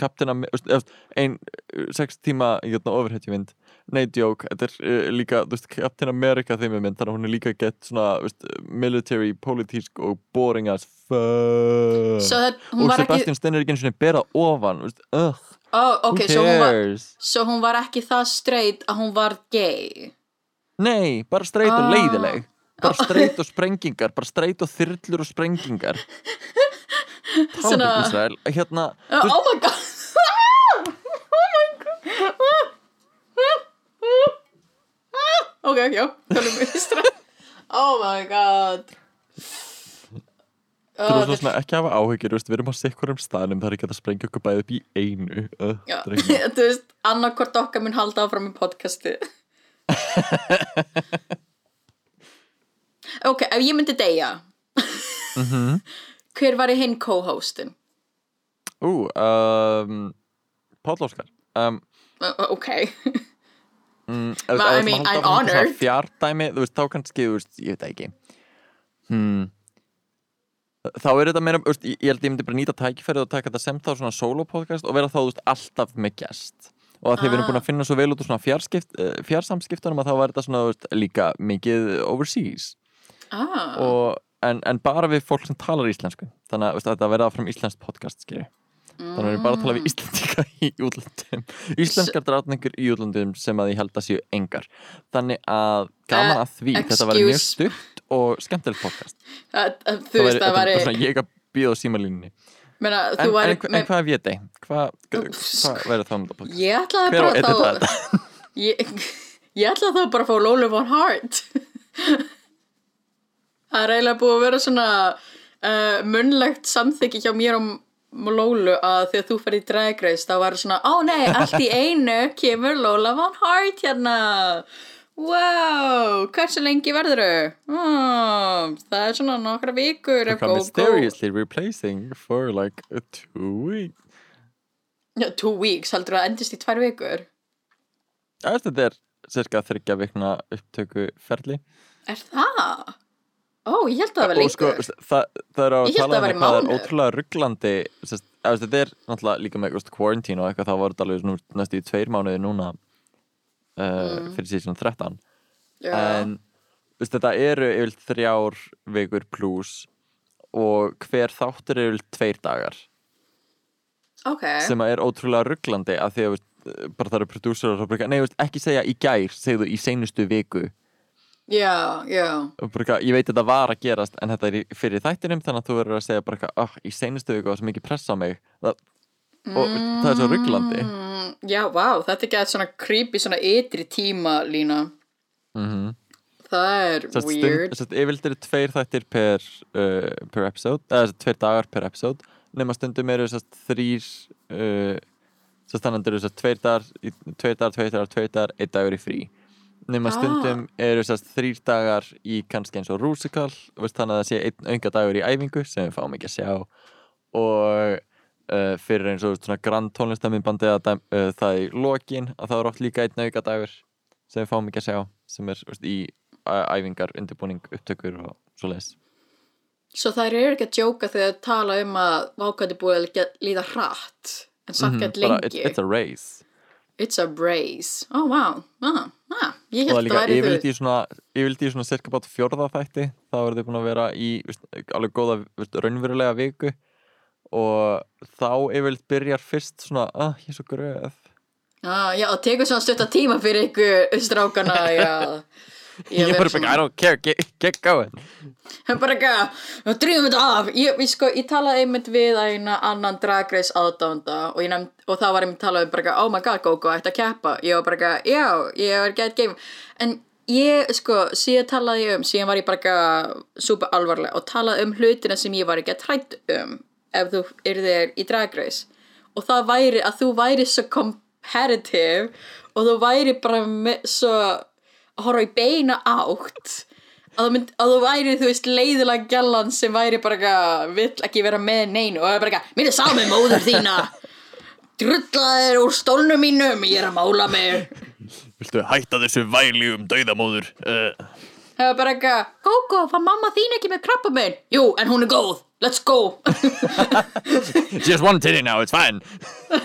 kaptina, veist, veist, ein uh, sex tíma, ég veit ná overhetjuvind, neitjók, þetta er líka, þú veist, Captain America þeim mynd, þannig að hún er líka gett svona, veist, military, politísk og boring as fuck. Hún og var ekki Sebastian Stein er ekki eins og berað ofan veist, ugh, Ó, ok, who svo hún, var, cares svo hún var ekki það straight að hún var gay nei, bara streit og Ah. leiðileg bara streit og sprengingar bara streit og þyrlur og sprengingar. Svona- Ísrael hérna, Uh, Oh my god. Oh my god. Ok, já, Oh my god. Þú veist svona ekki hafa áhyggjur við erum á sikkurum staðnum er ekki hægt að sprengja okkur bæði upp í einu uh, þú veist, annarkvort okkar mun halda áfram í podcasti Ok, ef ég myndi deyja Mhm. Hver var í hinn co-hostin? ú, um, Páll Óskar um, Uh, ok mm, ef- Ma- I mean, I'm honored. fjárdæmi, þú veist, þá kannski, veist, ég veit ekki hmm. þá er þetta meira, ég ég held að ég myndi bara nýta tækifærið og taka þetta sem þá svona solo podcast og vera þá, veist, alltaf með gest og að því við erum Ah. búin að finna svo vel út úr svona fjársamskiptunum að þá var þetta svona, veist, líka mikið overseas. Ah. og, en, en bara við fólk sem talar íslensku. Þannig veist, að þetta verða fram íslenskt podcast, skilju þannig að við bara tala við Íslandika í útlöndum. Íslenskar drátningur í útlöndum sem að ég held að séu engar. Þannig að gaman Uh, að því. Þetta var mjög excuse- stutt og skemmtilegt podcast. Uh, uh, Þú veist, það svona ég að býða á símalínunni meina, en, væri en, en hvað ef ég? Hvað hva verður það um þetta podcast? Ég ætlaði Hver bara að þá þetta? Ég, ég ætlaði þá bara að fá Lólu von Hart Það er eiginlega búið að vera svona uh, munlegt samþykki hjá mér og Lólu að þegar þú ferð í Drag Race þá var það svona, ó nei, allt í einu kemur Lola Von Hart hérna Wow, hversu lengi verður þau? Oh, það er svona nokkra vikur go, go. mysteriously replacing for like two week Já, two weeks, heldur það endist í tvær vikur þetta er cirka þryggja vikna upptöku ferli Er það? Ó, ég held að það var og sko, lengur það, það er að Ég hélt tala um að það er ótrúlega rugglandi þetta er náttúrulega líka með quarantine og eitthvað þá var þetta alveg næstu í tveir mánuði núna uh, fyrir síðan 13 Já, en veist, þetta eru yfir þrjár vikur pluss og hver þáttur er yfir tveir dagar. Ok. Sem að er ótrúlega rugglandi að því að veist, bara það eru prodúsar og bara, nei, veist, ekki segja í gær, segðu í seinustu viku. Já, já. Ég veit að þetta var að gerast en þetta er fyrir þættinum þannig að þú verður að segja bara oh, í seinustu viku var svo mikið pressa á mig. Það, og það er svo rugglandi mm, Já, vá, þetta er ekki að svona creepy svona ytri tíma lína. Mm -hmm. Það er Sest, weird. stund, yfirleitt eru tveir þættir per, uh, per episode eða tveir dagar per episode. Nema stundum eru sest, þrýr uh, sest, þannig eru tveir dagar tveir dagar, tveir dagar, tveir dagar einn dagur í frí. Nema Ah. stundum eru þrýr dagar í kannski eins og rúsikal þannig að það sé einn önga dagur í æfingu sem við fáum ekki að sjá. Og uh, fyrir eins og svona að dæm, uh, það í lokin að það er oft líka einn auka dagur sem við fáum ekki að sjá sem er veist, í æfingar, undirbúning, upptökur og svo leiðis Svo þær eru ekki að djóka þegar þær tala um að vákvæði búið að líða hratt en gett Mhm, bara, lengi. it, it's a race. It's a race. Oh, wow, ah, ah. Ég það held að líka væri þau svona yfirleitt í svona cirka bát fjórða þætti þá eru þau búin að vera í veist, alveg góða veist, raunverulega viku og þá yfirleitt byrjar fyrst svona, ah, ég er svo gröð. Ah, Já, það tekur svona stutta tíma fyrir ykkur strákana Já. Ég er bara svona- I don't care, get, get going. Það er bara ekki að drýðum þetta af. Ég, ég, sko, ég talaði einmitt við eina annan Drag Race aðdánda og, og það var einmitt talað um bara oh my god Gogo ætti að keppa? Ég var bara ekki já, ég var gett game. En ég sko, síðan talaði ég um síðan var ég bara ekki super alvarleg og talaði um hlutina sem ég var ekki að hrætt um ef þú yrðir í Drag Race. Og það væri að þú væri svo competitive og þú væri bara með svo að horfa í beina átt að þú, mynd, að þú væri, þú veist, leiðilega gælan sem væri bara vill ekki vera með neinu og það er bara mér er með móður þína. Drullaðir úr stólnum mínum, ég er að mála mig. Viltu hætta þessu væli um dauðamóður uh, það er bara eitthvað, Gógó, var mamma þín ekki með krabba minn? Jú, en hún er góð, let's go. She Just one titty now, it's fine.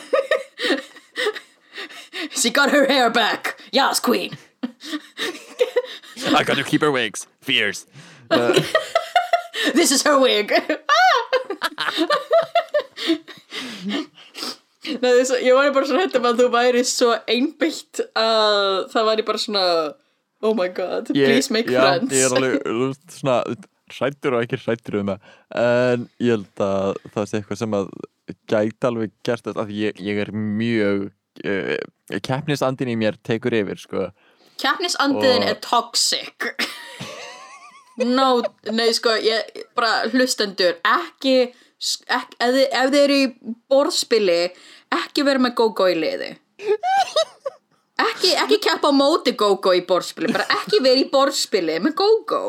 She got her hair back, yes queen. I got to keep her wigs, fierce. This is her wig. Nei, þess, ég var bara svona hættum að þú væri svo einbeitt að það væri bara svona Oh my god, please make já, friends. ég er alveg svona hrættur og ekki hrættur um það. En ég held að það sé eitthvað sem að gæti alveg gert að ég, ég er mjög uh, keppnisandin í mér tekur yfir sko. Keppnisandiðin Og- er toxic. No, nei sko ég, bara hlustendur ekki, ekki ef, ef þið eru í borðspili ekki vera með go-go í liði. Ekki, ekki keppa á móti go-go í borðspili bara ekki vera í borðspili með go-go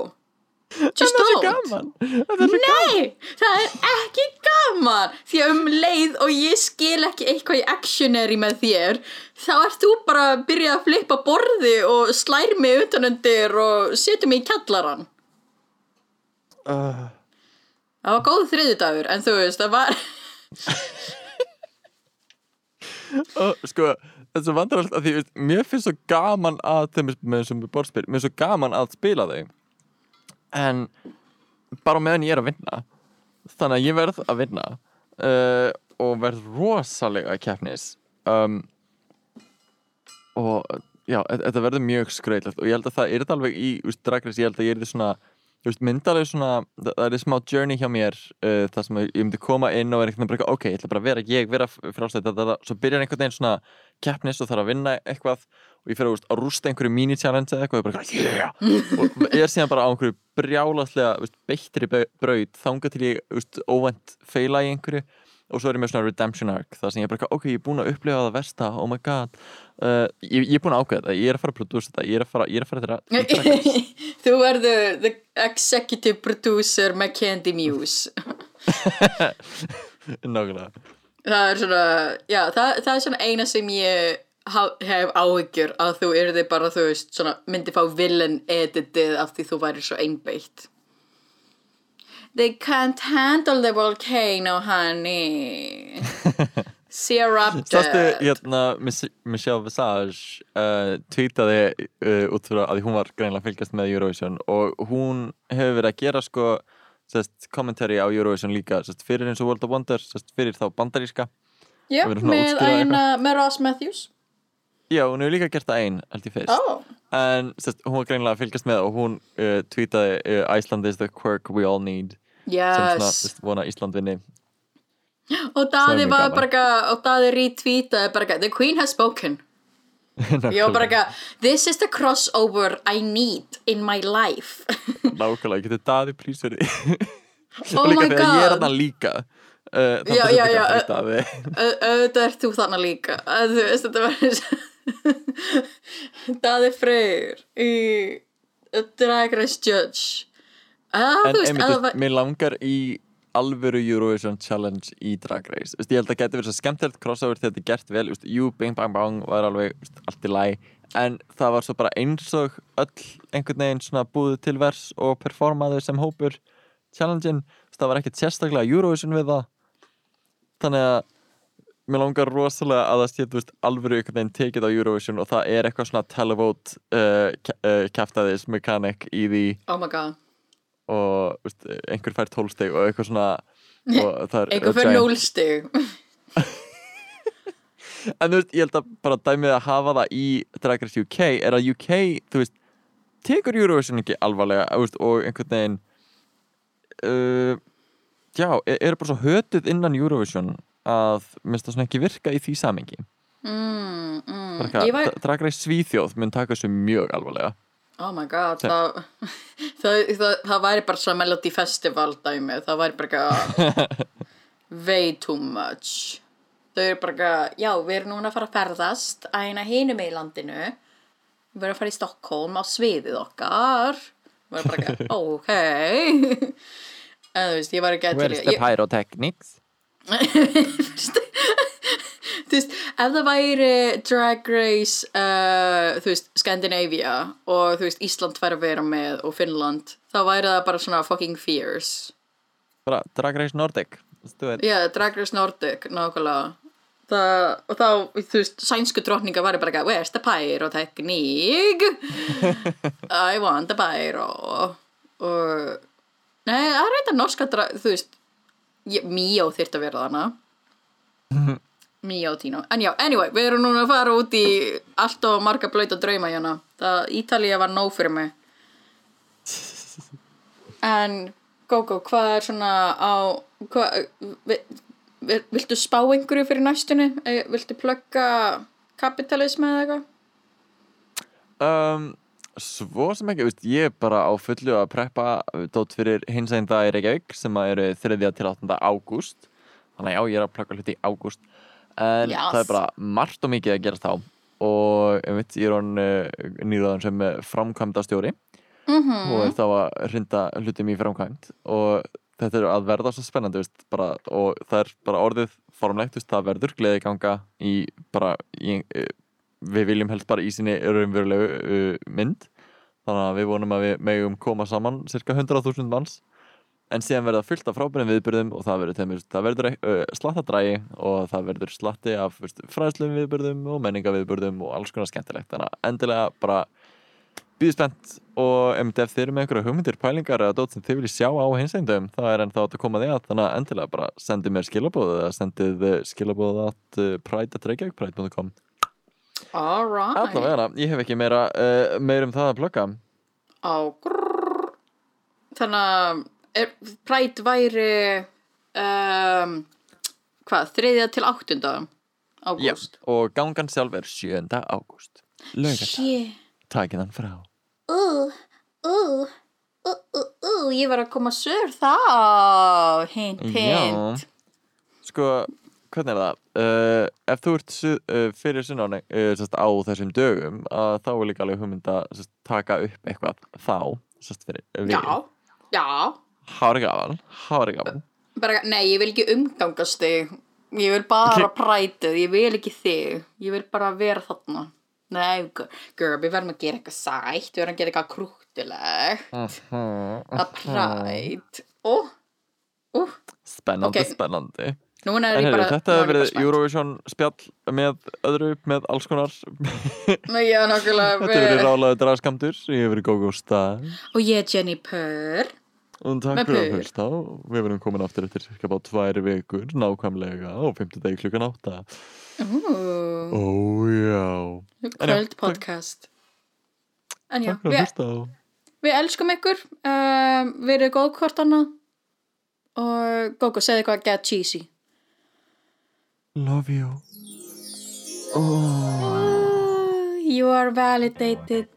just það er don't gaman. Það er Nei, það er ekki gaman. Því að um leið og ég skil ekki eitthvað í actionary með þér þá ert þú bara að byrja að flippa borði og slær mig utanundir og setur mig í kjallaran uh, Það var góð þriðudagur en þú veist, það var uh, sko það er svo vandrarallt að því veist, mér finnst svo gaman að þeim með þessum borðspil mér finnst svo gaman að spila þau en bara meðan ég er að vinna þannig að ég verð að vinna uh, og verð rosalega keppnis um, og já, þe- þetta verður mjög skröðlegt og ég held að það er þetta alveg í úst, dragris, ég held að ég er þetta svona myndalega svona, það, það er smá journey hjá mér uh, það sem ég myndi koma inn og er einhvern veginn bara, ok, ég ætla bara að vera ég, vera frálsætt, þetta, svo byrjar einhvern veginn svona keppnis og þarf að vinna eitthvað og ég fer að, rústa einhverju mini-challenge eða eitthvað og ég bara, yeah! Og er síðan bara á einhverju brjálaslega beittri braut þanga til ég veist, óvænt feila í einhverju. Og svo er ég með svona redemption arc þar sem ég er bara, ok, ég er búin að upplifa það versta oh my god. Uh, ég, ég er búin að ákveða þetta, ég er að fara að prodúsa þetta ég er að fara, ég er að fara þetta Þú verður the executive producer með Candy Muse. Nákvæmlega. Það er svona, já, það, það er svona eina sem ég hef áhyggjur að þú yrði bara, þú veist, svona myndi fá villain editið af því þú væri svo einbeitt. They can't handle the volcano, honey. Syrup Sástu dead hérna Mich- Michelle Visage uh, tweetaði uh, út fyrir að hún var greinlega að fylgjast með Eurovision og hún hefur verið að gera sko kommentari á Eurovision líka sest, fyrir eins og World of Wonder sest, fyrir þá bandaríska. Já, svona með, með Ross Matthews Já, hún hefur líka gert það ein held ég fyrst oh. en sest, hún var greinlega að fylgjast með og hún uh, tweetaði uh, Iceland is the quirk we all need sem svona Yes sest, vona Ísland vinni Og Daði er var bara eitthvað- og Daði retweetaði bara eitthvað, The Queen has spoken Ég var bara eitthvað This is the crossover I need in my life Nákvæmlega, getur daði prísverði Oh og my þegar ég er god hann líka uh, Já, já, já, uh, Auðvitað ert þú þarna líka Þú veist þetta var eins Daði Freyr í Drag Race Judge. Að, En Þú veist, einmitt, þú veist, mér langar í alvöru Eurovision Challenge í Drag Race. Þú veist, Ég held að það geti verið svo skemmtilegt crossover þegar þetta er gert vel. Þú veist, Jú, bing bang bang var alveg þú veist, allt í læg En það var svo bara eins og öll einhvern veginn svona búið til vers og performaðu sem hópur Challengein, það var ekkert sérstaklega Eurovision við það. Þannig að mér langar rosalega að það sé þú veist, alvöru einhvern veginn tekið á Eurovision og það er eitthvað svona televote uh, uh, kæftæðis mechanic í því. Oh my god. Og veist, einhver fær tólsteg og eitthvað svona og er uh, fyrir giant- núlstig en þú veist, ég held að bara dæmið að hafa það í Drag Race UK er að UK, þú veist tekur Eurovision ekki alvarlega veist, og einhvern veginn uh, já, er, er bara svo hötuð innan Eurovision að minnst það svona ekki virka í því samengi mm, mm. var, Dra- Drag Race Svíþjóð mun taka þessu mjög alvarlega Oh my god, Sem- það, það, það, það væri bara svona Melody Festival dæmi, það væri bara way too much. Þau eru bara já, við erum núna að fara að ferðast að eina hinum í landinu, við erum að fara í Stockholm á sviðið okkar. Við erum bara ok. En þú veist, ég var ekki að Where's the pyrotechnics? Þú veist, ef það væri Drag Race uh, þú veist, Scandinavia og þú veist, Ísland fær að vera með og Finnland, þá væri það bara svona fucking fierce. Bara Drag Race Nordic já, Drag Race Nordic, nákvæmlega. Það, og þá, þú veist, sænsku drottninga væri bara eitthvað, where's the pyrotechnic I want the pyro. Og nei, það er eitthvað norska þú veist, Míó þyrft að vera þarna. Míó Tino, en já, anyway við erum núna að fara út í allt og marga blöyta drauma hérna, það Ítalía var nóg fyrir mig. En Gogo, hvað er svona á hvað, vi, vi, viltu spá einhverju fyrir næstunni? Eh, viltu plugga kapitalismi eða eitthvað? Um, svo sem ekki, veist, ég er bara á fullu að preppa dót fyrir hins einn dag í Reykjavík sem eru 3. til 8. ágúst þannig já, ég er að plugga hluti í ágúst en Yes. það er bara margt og mikið að gerast þá og ég veit, ég er hann uh, nýraðan sem framkvæmda stjóri mm og er þá að hrinda hlutum í framkvæmt og þetta er að verða svo spennandi veist, bara, og það er bara orðið formlegt, veist, það verður gleði ganga í bara í, við viljum helst bara í sinni raunverulegu uh, mynd. Þannig að við vonum að við megum koma saman cirka 100.000 manns. En síðan verða fullt af frábærum viðbyrðum og það verður, verður uh, slattadrægi og það verður slatti af fræðslum viðbyrðum og menningaviðbyrðum og alls konar skemmtilegt. Þannig að endilega bara býðu spennt og ef þið eru með einhverja hugmyndir, pælingar eða dót sem þið viljið sjá á hinsændum það er ennþá að koma því að. Þannig að endilega bara sendið mér skilabóð eða sendið skilabóð að pride.reykjavík.com alright Allavega, ég hef ekki meira, uh, meira um það að plugga á grrrr. þannig að Pride væri um, hvað, þriðja til áttunda Já, ágúst og gangan sjálf er 7. ágúst Laugardag, hann frá Ú, ú, ú, ú, ú, ég var að koma sur þá. Hint, hint. Sko, hvernig er það? Uh, ef þú ert uh, fyrir sunnáni uh, sest, á þessum dögum þá er líka alveg hugmynd að taka upp eitthvað þá fyrir, Já, já. Hári gaman, hári Bara, nei, ég vil ekki umgangast þig. Ég vil bara Ok. prætið, ég vil ekki þig. Ég vil bara vera þarna. Nei, girl, við verðum að gera eitthvað sætt, við verðum að gera eitthvað krúttilegt. Mhm, Að præt. Ó, ó, Spennandi, Ok. spennandi núna er En ég bara... þetta hefur verið. Eurovision spjall með öðru, með alls konar Já, nákvæmlega. Þetta hefur verið rálaður dragaskamtur Ég hefur verið Gógó Stað Og ég er Jenny Purr. Og takk fyrir að pur. hlusta Við verðum komin aftur eftir cirka bá tvær vikur Nákvæmlega á 50 degi klukkan 8 Ú, Ó já kvöld podcast. En já, við, við elskum ykkur. Um, við erum góð hvort annað. Og Gógo, segðu eitthvað get cheesy. Love you oh. Oh, you are validated.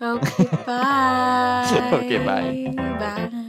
Okay, bye. Okay, bye. Bye.